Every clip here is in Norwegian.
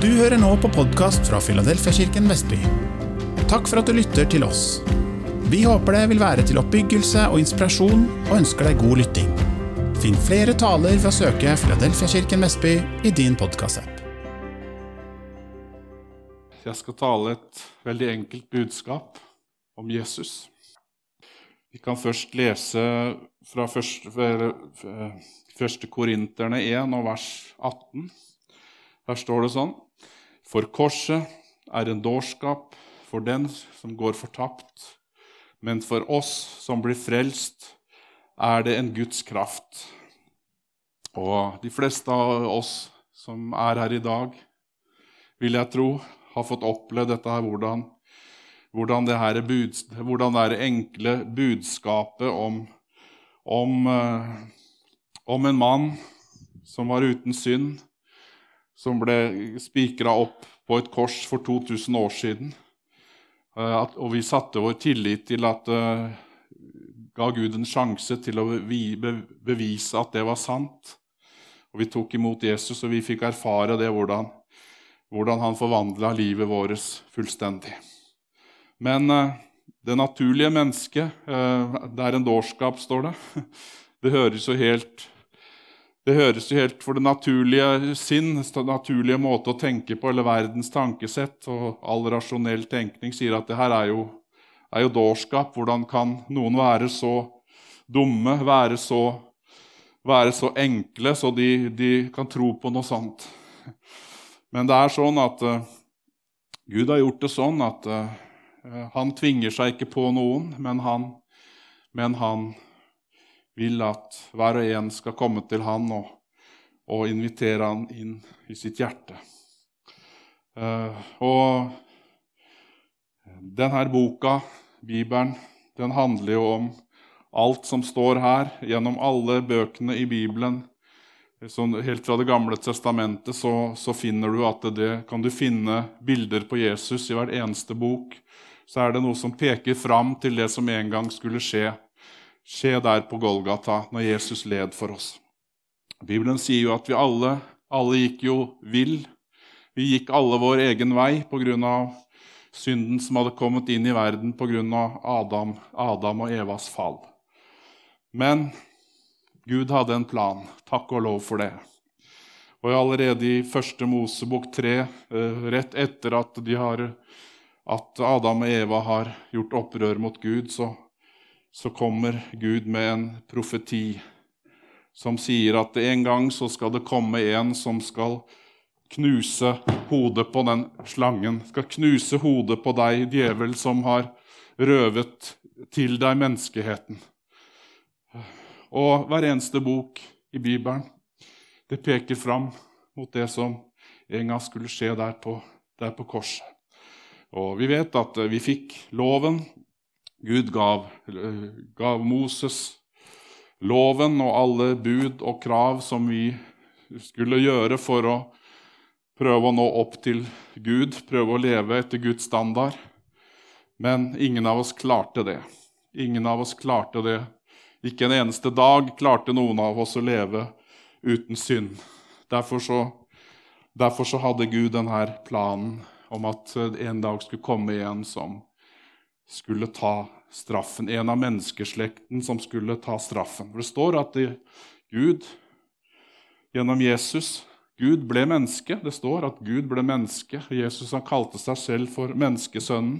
Du hører nå på podkast fra Filadelfiakirken Vestby. Takk for at du lytter til oss. Vi håper det vil være til oppbyggelse og inspirasjon, og ønsker deg god lytting. Finn flere taler ved å søke Filadelfiakirken Vestby i din podkastapp. Jeg skal tale et veldig enkelt budskap om Jesus. Vi kan først lese fra første, første Korinterne 1 og vers 18. Her står det sånn For korset er en dårskap for den som går fortapt, men for oss som blir frelst, er det en Guds kraft. Og de fleste av oss som er her i dag, vil jeg tro, har fått oppleve dette her, hvordan, hvordan, det her buds, hvordan det enkle budskapet om, om, eh, om en mann som var uten synd, som ble spikra opp på et kors for 2000 år siden. Eh, og vi satte vår tillit til at uh, ga Gud en sjanse til å bevise at det var sant. Og Vi tok imot Jesus, og vi fikk erfare det, hvordan, hvordan han forvandla livet vårt fullstendig. Men uh, det naturlige mennesket Det er en dårskap, står det. Det høres jo helt det høres jo helt for det naturlige sinn, den naturlige måte å tenke på, eller verdens tankesett og all rasjonell tenkning sier at det her er jo, er jo dårskap. Hvordan kan noen være så dumme, være så, være så enkle, så de, de, kan tro på noe sånt? Men det er sånn at uh, Gud har gjort det sånn at uh, han tvinger seg ikke på noen, men han, men han vil at hver og en skal komme til han og, og invitere han inn i sitt hjerte. Uh, og denne boka, Bibelen, den handler jo om alt som står her, gjennom alle bøkene i Bibelen. Helt fra Det gamle testamentet så, så finner du at det, kan du finne bilder på Jesus i hver eneste bok. Så er det noe som peker fram til det som en gang skulle skje skje der på Golgata når Jesus led for oss. Bibelen sier jo at vi alle, alle gikk jo vill. Vi gikk alle vår egen vei pga. synden som hadde kommet inn i verden pga. Adam, Adam og Evas fall. Men Gud hadde en plan. Takk og lov for det. Og allerede i første Mosebok 3, eh, rett etter at, har, at Adam og Eva har gjort opprør mot Gud, så så kommer Gud med en profeti som sier at en gang så skal det komme en som skal knuse hodet på den slangen. Skal knuse hodet på deg, djevel, som har røvet til deg menneskeheten. Og hver eneste bok i Bibelen det peker fram mot det som en gang skulle skje der på, der på korset. Og Vi vet at vi fikk loven, Gud gav, gav, Moses loven og alle bud og krav som vi skulle gjøre for å prøve å nå opp til Gud, prøve å leve etter Guds standard. Men ingen av oss klarte det. Ingen av oss klarte det. Ikke en eneste dag klarte noen av oss å leve uten synd. Derfor så, derfor så hadde Gud denne planen om at en dag skulle komme igjen som skulle ta straffen. En av menneskeslekten som skulle ta straffen. For Det står at Gud gjennom Jesus Gud ble menneske. Det står at Gud ble menneske. Jesus han kalte seg selv for menneskesønnen.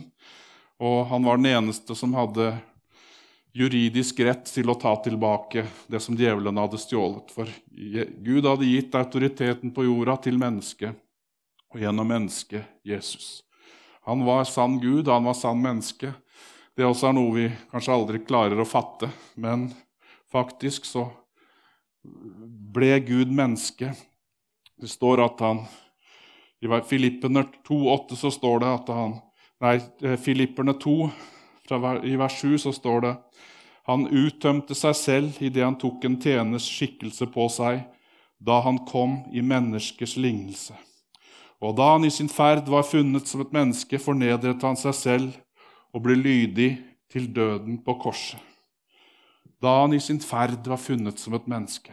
Og han var den eneste som hadde juridisk rett til å ta tilbake det som djevelen hadde stjålet. For Gud hadde gitt autoriteten på jorda til mennesket, og gjennom mennesket Jesus. Han var sann Gud, han var sann menneske. Det også er noe vi kanskje aldri klarer å fatte, men faktisk så ble Gud menneske. Det står at han I Filipperne 2,8 så står det at han Nei, eh, Filipperne 2, i vers 7 så står det han uttømte seg selv idet han tok en tjeners skikkelse på seg, da han kom i menneskers lignelse. Og da han i sin ferd var funnet som et menneske, fornedret han seg selv og ble lydig til døden på korset. Da han i sin ferd var funnet som et menneske.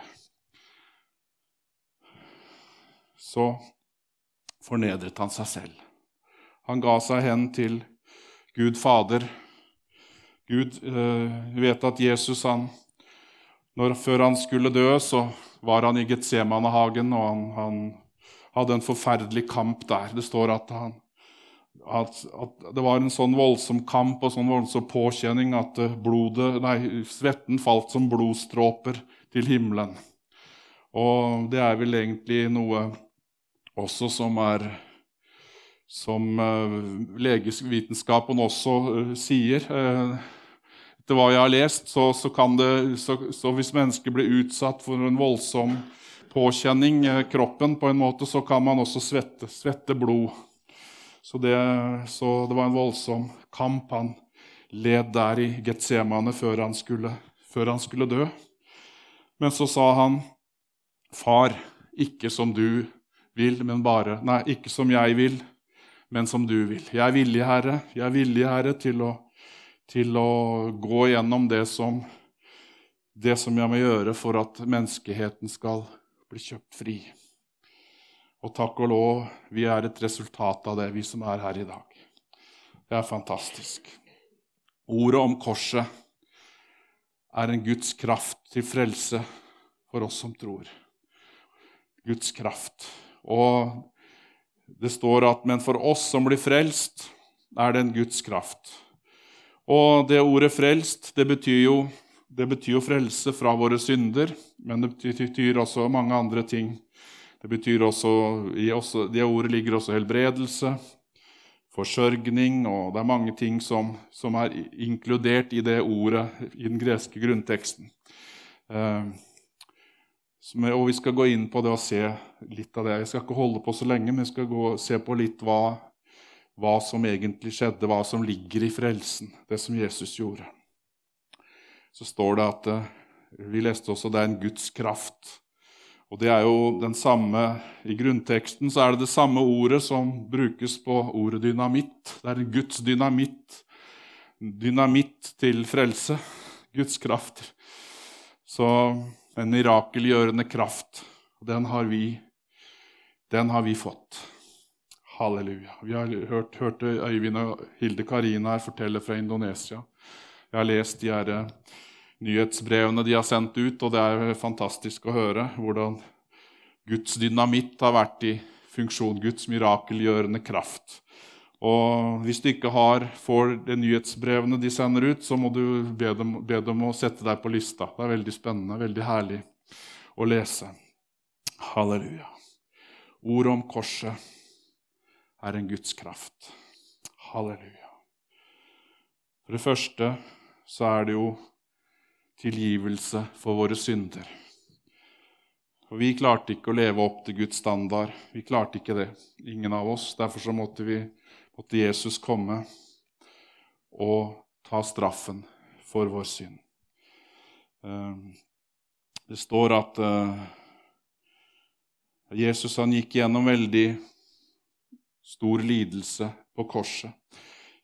Så fornedret han seg selv. Han ga seg hen til Gud Fader. Gud eh, vet at Jesus, han, når, før han skulle dø, så var han i Getsemanehagen, og han, han, hadde en forferdelig kamp der. Det står at, han, at, at, det var en sånn voldsom kamp og sånn voldsom påkjenning at eh, blodet, nei, svetten falt som blodstråper til himmelen. Og det er vel egentlig noe også som er som uh, legevitenskapen også uh, sier. Etter hva jeg har lest, så, så det, så, så hvis mennesker blir utsatt for en voldsom påkjenning, kroppen på en måte, så kan man også svette, svette blod. Så det, så det, var en voldsom kamp han led der i Getsemane før han skulle, før han skulle dø. Men så sa han, 'Far, ikke som du vil, men bare Nei, ikke som jeg vil, men som du vil. Jeg er villig, Herre, jeg er villig, Herre, til å, til å gå gjennom det som, det som jeg må gjøre for at menneskeheten skal bli kjøpt fri. Og takk og lov, vi er et resultat av det, vi som er her i dag. Det er fantastisk. Ordet om korset er en Guds kraft til frelse for oss som tror. Guds kraft. Og det står at 'men for oss som blir frelst, er det en Guds kraft'. Og det ordet 'frelst' det betyr jo, det betyr jo frelse fra våre synder, men det betyr også mange andre ting. Det betyr også, i også, det ordet ligger også helbredelse, forsørgning, og det er mange ting som, som er inkludert i det ordet i den greske grunnteksten. Eh, og vi skal gå inn på det og se litt av det. Jeg skal ikke holde på så lenge, men jeg skal gå se på litt hva, hva som egentlig skjedde, hva som ligger i frelsen, det som Jesus gjorde. Så står det at eh, Vi leste også det er en Guds kraft. Og det er jo den samme, I grunnteksten så er det det samme ordet som brukes på ordet dynamitt. Det er Guds dynamitt. Dynamitt til frelse. Guds kraft. Så en mirakelgjørende kraft. Den har vi, den har vi fått. Halleluja. Vi har hørt, hørte Øyvind og Hilde Karina her fortelle fra Indonesia. Jeg har lest de her eh, nyhetsbrevene de har sendt ut, og det er fantastisk å høre hvordan Guds dynamitt har vært i funksjon. Guds mirakelgjørende kraft. Og hvis du ikke har, får de nyhetsbrevene de sender ut, så må du be dem, be dem å sette deg på lista. Det er veldig spennende, veldig herlig å lese. Halleluja. Ordet om korset er en Guds kraft. Halleluja. For det første så er det jo tilgivelse for våre synder. Og Vi klarte ikke å leve opp til Guds standard. Vi klarte ikke det, ingen av oss. Derfor så måtte vi måtte Jesus komme og ta straffen for vår synd. Ehm, det står at eh, Jesus han gikk gjennom veldig stor lidelse på korset.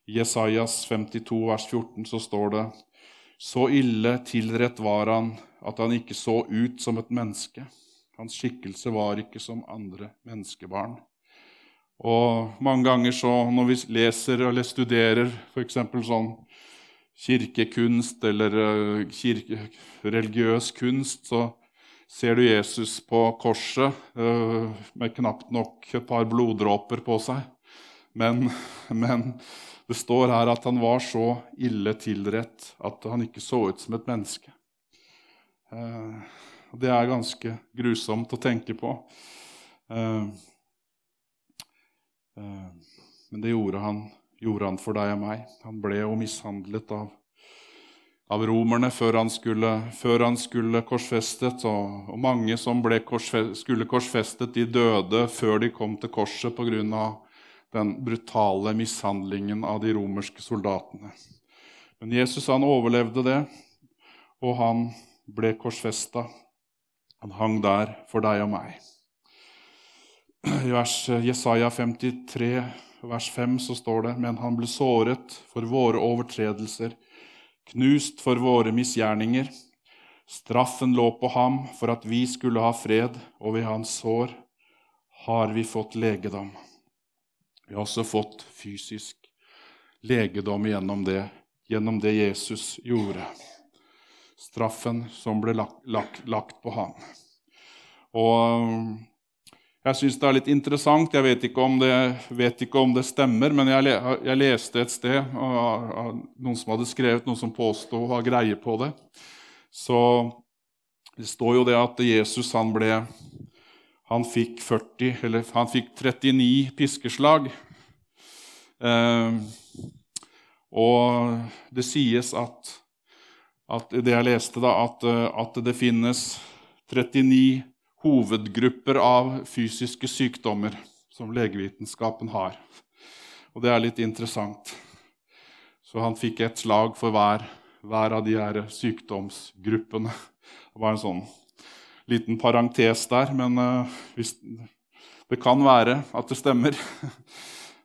I Jesajas 52, vers 14 så står det så ille tilrett var han at han ikke så ut som et menneske. Hans skikkelse var ikke som andre menneskebarn. Og mange ganger så når vi leser eller studerer f.eks. sånn kirkekunst eller eh, kirke, religiøs kunst, så ser du Jesus på korset uh, med knapt nok et par bloddråper på seg. Men, men, det står her at han var så ille tilrett at han ikke så ut som et menneske. Uh, det er ganske grusomt å tenke på. Uh, Eh, men det gjorde han, gjorde han, for deg og meg. Han ble jo mishandlet av, av romerne før han skulle, før han skulle korsfestet. Og, og mange som korsfestet, skulle korsfestet, de døde før de kom til korset pga. Den brutale mishandlingen av de romerske soldatene. Men Jesus han overlevde det, og han ble korsfesta. Han hang der for deg og meg. I vers Jesaja 53, vers 5, så står det Men han ble såret for våre overtredelser, knust for våre misgjerninger. Straffen lå på ham for at vi skulle ha fred, og ved hans sår har vi fått legedom. Vi har også fått fysisk legedom gjennom det, gjennom det Jesus gjorde. Straffen som ble lagt, lagt, lagt på ham. Og jeg syns det er litt interessant. Jeg vet ikke om det, ikke om det stemmer, men jeg, jeg, leste et sted av, noen som hadde skrevet noe som påsto å ha greie på det. Så det står jo det at Jesus han ble Han fikk 40, eller han fikk 39 piskeslag. Eh, og det sies at, at det jeg leste, da, at, at det finnes 39 hovedgrupper av fysiske sykdommer som legevitenskapen har. Og det er litt interessant. Så han fikk et slag for hver, hver av de her sykdomsgruppene. Det var en sånn liten parentes der, men uh, hvis, det kan være at det stemmer.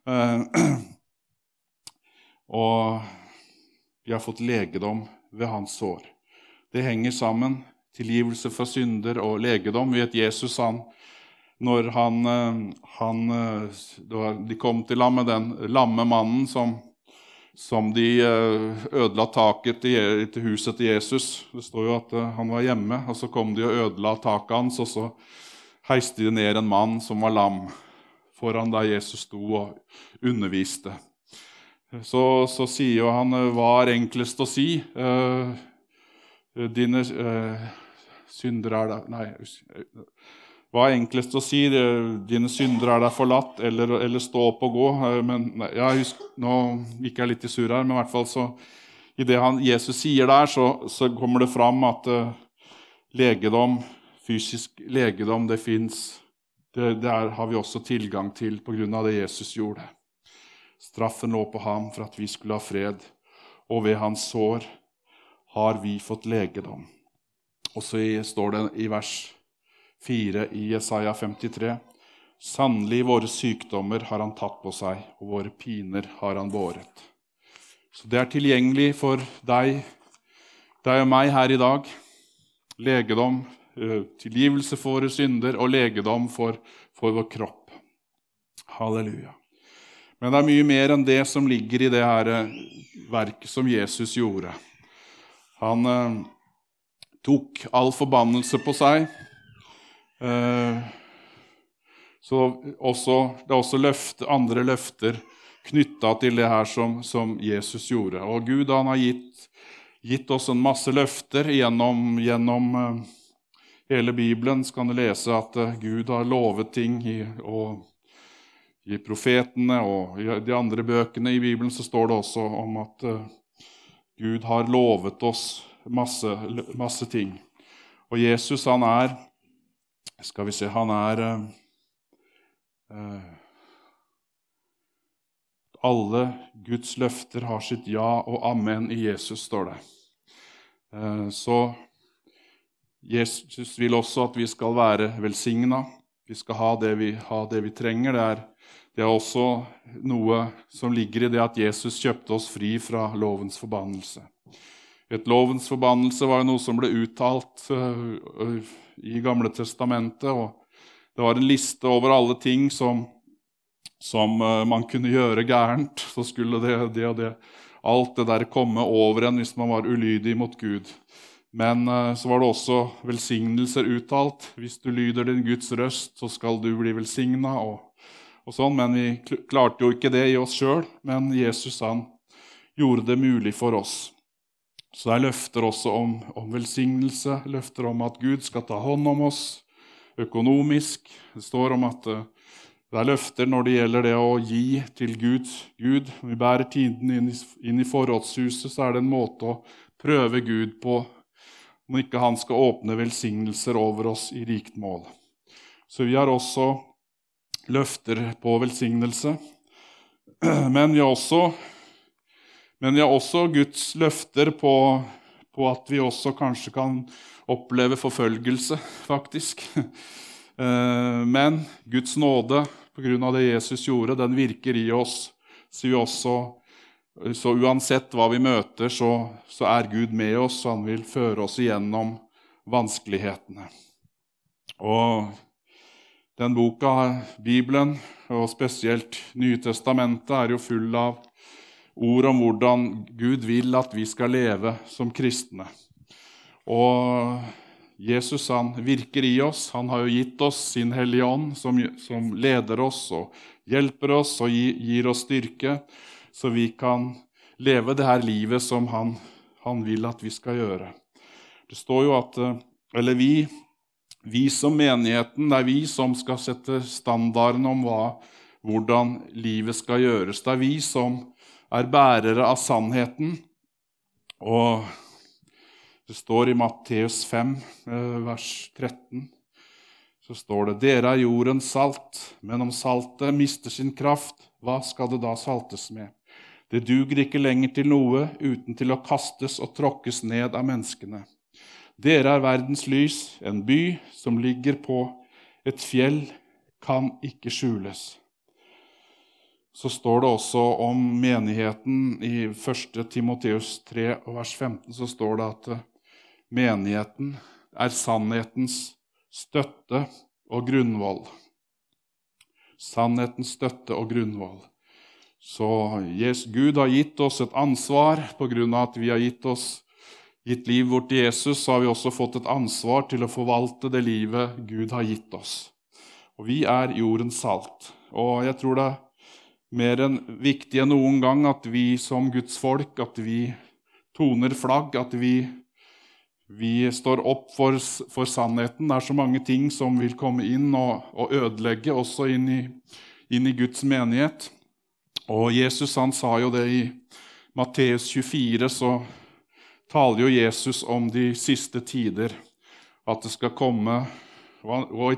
uh, og vi har fått legedom ved hans sår. Det henger sammen tilgivelse for synder og legedom. Vi vet Jesus han, når han, eh, han, De kom til ham med den lamme mannen som, som de eh, ødela taket til, huset til Jesus. Det står jo at han var hjemme, og så kom de og ødela taket hans. Og så heiste de ned en mann som var lam, foran der Jesus sto og underviste. Så, så sier jo han hva er enklest å si? Dine uh, syndere er der Nei, hva er enklest å si? Dine synder er deg forlatt, eller, eller stå opp og gå. Eh, men ja, husk, Nå gikk jeg litt i surr her, men i hvert fall så i det han, Jesus sier der, så, så kommer det fram at uh, legedom, fysisk legedom, det fins. Det, det er, har vi også tilgang til pga. det Jesus gjorde. Straffen lå på ham for at vi skulle ha fred, og ved hans sår har vi fått legedom. Og så står det i vers 4 i Jesaja 53.: Sannelig, våre sykdommer har han tatt på seg, og våre piner har han båret. Så det er tilgjengelig for deg, deg og meg her i dag. Legedom, tilgivelse for våre synder og legedom for, for vår kropp. Halleluja. Men det er mye mer enn det som ligger i det her verket som Jesus gjorde. Han tok all forbannelse på seg. Eh, så også, det er også løfte, andre løfter knytta til det her som, som, Jesus gjorde. Og Gud han har gitt, gitt oss en masse løfter gjennom, gjennom uh, hele Bibelen. Så kan du lese at uh, Gud har lovet ting i, og, i profetene og i de andre bøkene i Bibelen så står det også om at Gud har lovet oss masse, masse ting. Og Jesus, han er Skal vi se Han er eh, Alle Guds løfter har sitt ja og amen i Jesus, står det. Eh, så Jesus vil også at vi skal være velsigna. Vi skal ha det vi, ha det vi trenger. Det er, det er, også noe som ligger i det at Jesus kjøpte oss fri fra lovens forbannelse. Et lovens forbannelse var jo noe som ble uttalt uh, i Gamle testamentet. og Det var en liste over alle ting som, som uh, man kunne gjøre gærent. Så skulle det, det og det, alt det der komme over en hvis man var ulydig mot Gud. Men uh, så var det også velsignelser uttalt. Hvis du lyder din Guds røst, så skal du bli velsigna. Og, og sånn. Men vi klarte jo ikke det i oss sjøl. Men Jesus han gjorde det mulig for oss. Så det er løfter også om, om, velsignelse, løfter om at Gud skal ta hånd om oss økonomisk. Det står om at det er løfter når det gjelder det å gi til Gud. Gud. Når vi bærer tiden inn i, inn i forrådshuset, så er det en måte å prøve Gud på om ikke han skal åpne velsignelser over oss i rikt mål. Så vi har også løfter på velsignelse. Men vi har også men vi har også Guds løfter på, på at vi også kanskje kan oppleve forfølgelse, faktisk. Eh, men Guds nåde pga. det Jesus gjorde, den virker i oss. Så, også, så uansett hva vi møter, så, så, er Gud med oss, og han vil føre oss igjennom vanskelighetene. Og den boka, Bibelen, og spesielt Nytestamentet, er jo full av ord om hvordan Gud vil at vi skal leve som kristne. Og Jesus han virker i oss. Han har jo gitt oss sin Hellige Ånd, som, som leder oss og hjelper oss og gi, gir oss styrke, så vi kan leve det her livet som han, han vil at vi skal gjøre. Det står jo at Eller vi vi som menigheten, det er vi som skal sette standarden om hva, hvordan livet skal gjøres. Det er vi som er bærere av sannheten. Og det står i Matteus 5, eh, vers 13, så står det Dere er jordens salt, men om saltet mister sin kraft, hva skal det da saltes med? Det duger ikke lenger til noe uten til å kastes og tråkkes ned av menneskene. Dere er verdens lys, en by som ligger på et fjell, kan ikke skjules. Så står det også om menigheten i 1. Timoteus 3, vers 15, så står det at eh, menigheten er sannhetens støtte og grunnvoll. Sannhetens støtte og grunnvoll. Så yes, Gud har gitt oss et ansvar av at vi har gitt oss gitt liv vårt til Jesus, så har vi også fått et ansvar til å forvalte det livet Gud har gitt oss. Og vi er jordens salt. Og jeg tror det er mer enn viktig enn noen gang at vi som Guds folk at vi toner flagg, at vi, vi står opp for, for, sannheten. Det er så mange ting som vil komme inn og, og ødelegge, også inn i, inn i, Guds menighet. Og Jesus han sa jo det i Matteus 24, så taler jo Jesus om de siste tider, at det skal komme,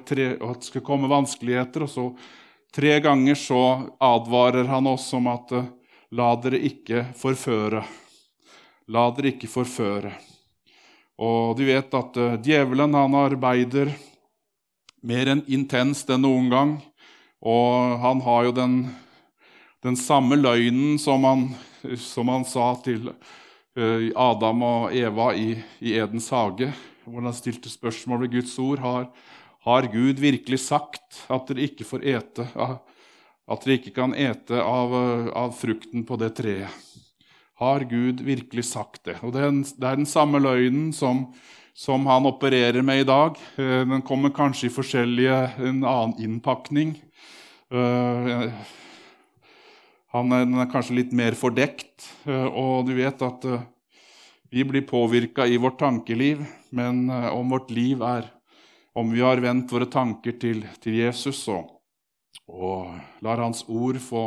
tre, at det skal komme vanskeligheter. og så Tre ganger så advarer han oss om at la dere ikke forføre. La dere ikke forføre. Og du vet at uh, djevelen han arbeider mer enn intenst enn noen gang. Og han har jo den, den samme løgnen som han, som han sa til Eh, Adam og Eva i, i Edens hage, hvor han stilte spørsmål ved Guds ord. Har, har, Gud virkelig sagt at dere ikke får ete, at dere ikke kan ete av, av frukten på det treet? Har Gud virkelig sagt det? Og Det er, den, det er den samme løgnen som, som, han opererer med i dag. Eh, den kommer kanskje i forskjellige, en annen innpakning. Uh, han er, er, kanskje litt mer fordekt, eh, og du vet at eh, vi blir påvirka i vårt tankeliv, men eh, om vårt liv er Om vi har vendt våre tanker til, til Jesus og, og, lar Hans ord få,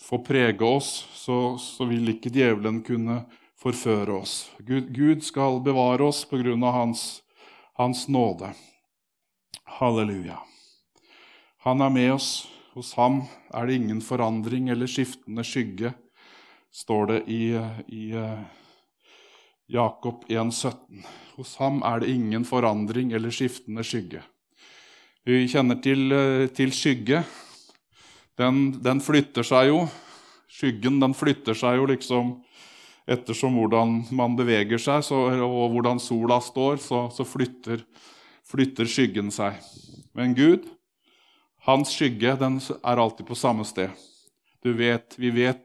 få prege oss, så, så, vil ikke djevelen kunne forføre oss. Gud, Gud skal bevare oss på grunn av hans, hans nåde. Halleluja. Han er med oss. Hos ham er det ingen forandring eller skiftende skygge, står det i, i uh, Jakob 1,17. Hos ham er det ingen forandring eller skiftende skygge. Vi kjenner til, uh, til skygge. Den, den, flytter seg jo. Skyggen den flytter seg jo liksom ettersom hvordan man beveger seg så, og hvordan sola står, så, så flytter, flytter skyggen seg. Men Gud hans skygge den er alltid på samme sted. Du vet, Vi vet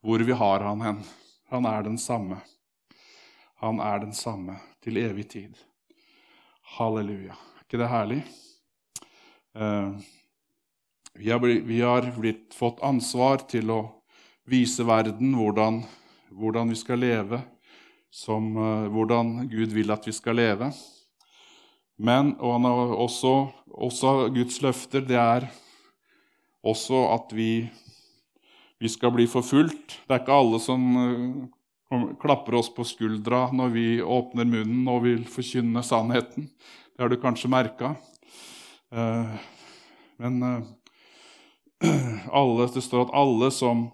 hvor vi har han hen. Han er den samme. Han er den samme til evig tid. Halleluja. Er ikke det herlig? Uh, vi har, blitt, vi har blitt, fått ansvar til å vise verden hvordan, hvordan vi skal leve, som, uh, hvordan Gud vil at vi skal leve. Men og han har også, også Guds løfter det er også at vi, vi skal bli forfulgt. Det er ikke alle som uh, klapper oss på skuldra når vi åpner munnen og vil forkynne sannheten. Det har du kanskje merka. Uh, men uh, alle, det står at alle som,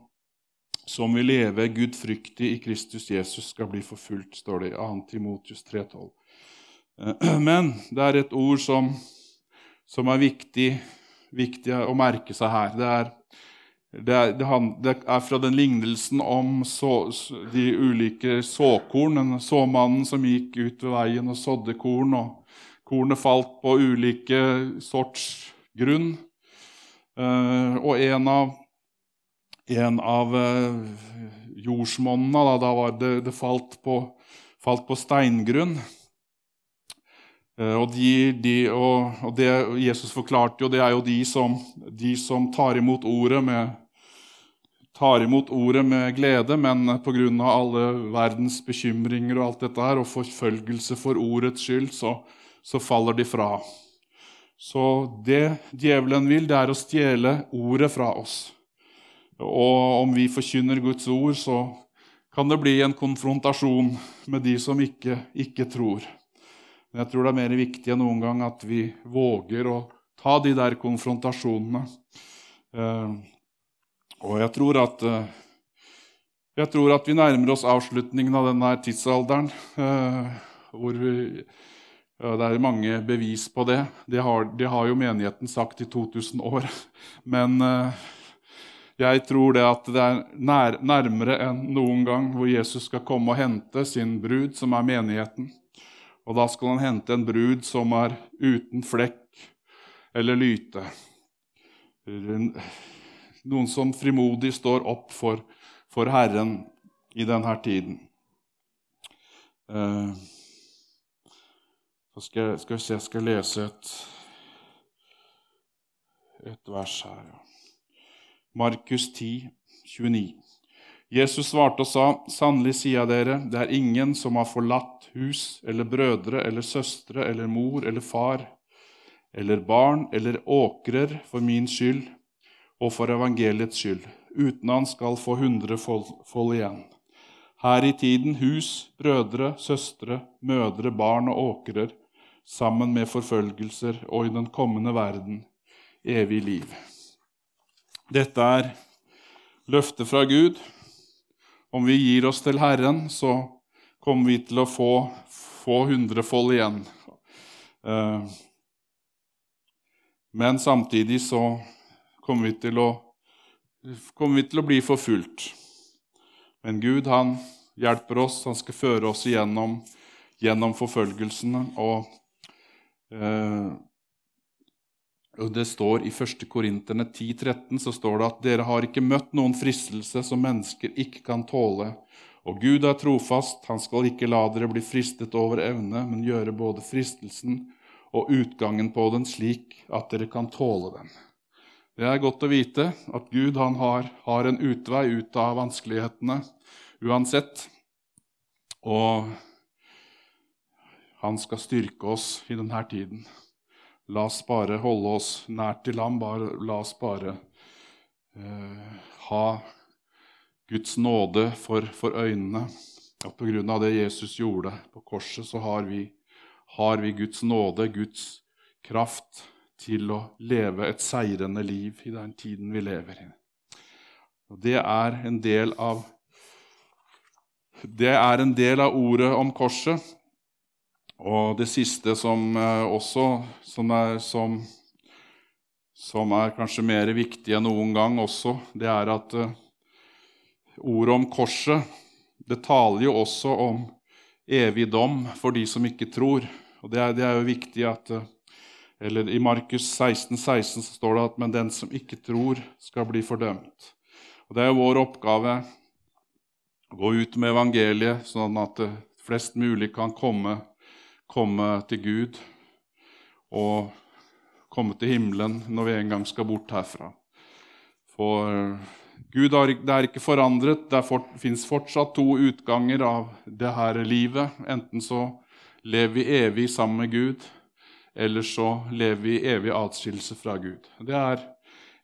som vil leve gudfryktig i Kristus Jesus, skal bli forfulgt, står det i 2. Timotius 3,12. Men det er et ord som, som er viktig, viktig, å merke seg her. Det er, det er, det er fra den lignelsen om så, de ulike såkornene. Såmannen som gikk ut ved veien og sådde korn. og kornet falt på ulike sorts grunn. Eh, og en av, en av jordsmonnene, da, da var det, det falt, på, falt på steingrunn. Og, de, de, og, og, det Jesus forklarte, jo, det er jo de som, de som tar imot ordet med tar imot ordet med glede, men pga. alle verdens bekymringer og alt dette her, og forfølgelse for ordets skyld, så, så faller de fra. Så det djevelen vil, det er å stjele ordet fra oss. Og om vi forkynner Guds ord, så kan det bli en konfrontasjon med de som ikke, ikke tror. Men jeg tror det er mer viktig enn noen gang at vi våger å ta de der konfrontasjonene. Og jeg tror at eh, jeg tror at vi nærmer oss avslutningen av denne tidsalderen. Eh, hvor vi, Det er mange bevis på det. Det har, det har, jo menigheten sagt i 2000 år. Men eh, jeg tror det at det er nær, nærmere enn noen gang hvor Jesus skal komme og hente sin brud, som er menigheten. Og da skal han hente en brud som er uten flekk eller lyte noen som frimodig står opp for, for Herren i denne tiden. Uh, skal, skal, vi se, jeg skal lese et, et vers her. Markus 10, 29. Jesus svarte og sa, 'Sannelig sier jeg dere, det er ingen som har forlatt hus eller brødre eller søstre eller mor eller far eller barn eller åkrer for min skyld' og for evangeliets skyld, uten han skal få hundrefold igjen. Her i tiden hus, brødre, søstre, mødre, barn og åkrer, sammen med forfølgelser, og i den kommende verden evig liv. Dette er løftet fra Gud. Om vi gir oss til Herren, så kommer vi til å få, få hundrefold igjen. Eh, men samtidig så kommer vi til å, vi til å bli forfulgt. Men Gud han hjelper oss, han skal føre oss igjennom gjennom forfølgelsene. Og, eh, og det står i 1. Korinterne 10,13 så står det at dere har ikke møtt noen fristelse som mennesker ikke kan tåle. Og Gud er trofast, han skal ikke la dere bli fristet over evne, men gjøre både fristelsen og utgangen på den slik at dere kan tåle den. Det er godt å vite at Gud har, har, en utvei ut av vanskelighetene uansett. Og han skal styrke oss i denne tiden. La oss bare holde oss nært til ham. Bare, la oss bare eh, ha Guds nåde for, for øynene. Og av det Jesus gjorde på korset, så har vi, har vi Guds nåde, Guds kraft til å leve et seirende liv i den tiden vi lever i. Og det er en del av det er en del av ordet om korset. Og det siste som eh, også som er, som, som er, kanskje mer viktig enn noen gang også, det er at uh, ordet om korset det taler jo også om evig dom for de som ikke tror. Og det er, det er jo viktig at uh, eller I Markus 16, 16 så står det at 'men den som ikke tror, skal bli fordømt'. Og Det er jo vår oppgave å gå ut med evangeliet, sånn at flest mulig kan komme, komme til Gud og komme til himmelen når vi en gang skal bort herfra. For Gud har, det er ikke forandret. Det for, fins fortsatt to utganger av det her livet. Enten så lever vi evig sammen med Gud, eller så lever vi i evig atskillelse fra Gud. Det er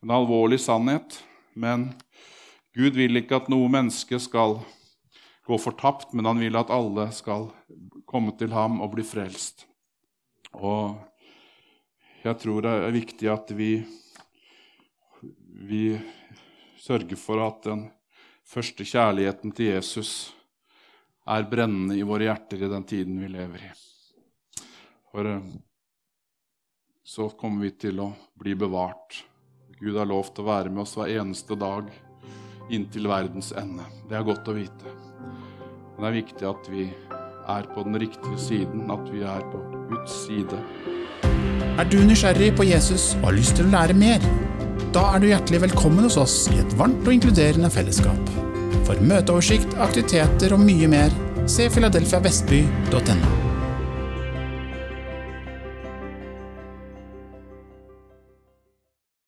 en alvorlig sannhet, men Gud vil ikke at noe menneske skal gå fortapt, men han vil at alle skal komme til ham og bli frelst. Og jeg tror det er viktig at vi, vi sørger for at den første kjærligheten til Jesus er brennende i våre hjerter i den tiden vi lever i. For så kommer vi til å bli bevart. Gud har lovt å være med oss hver eneste dag inntil verdens ende. Det er godt å vite. Men det er viktig at vi er på den riktige siden, at vi er på Guds side. Er du nysgjerrig på Jesus og har lyst til å lære mer? Da er du hjertelig velkommen hos oss i et varmt og inkluderende fellesskap. For møteoversikt, aktiviteter og mye mer, se filadelfiavestby.no.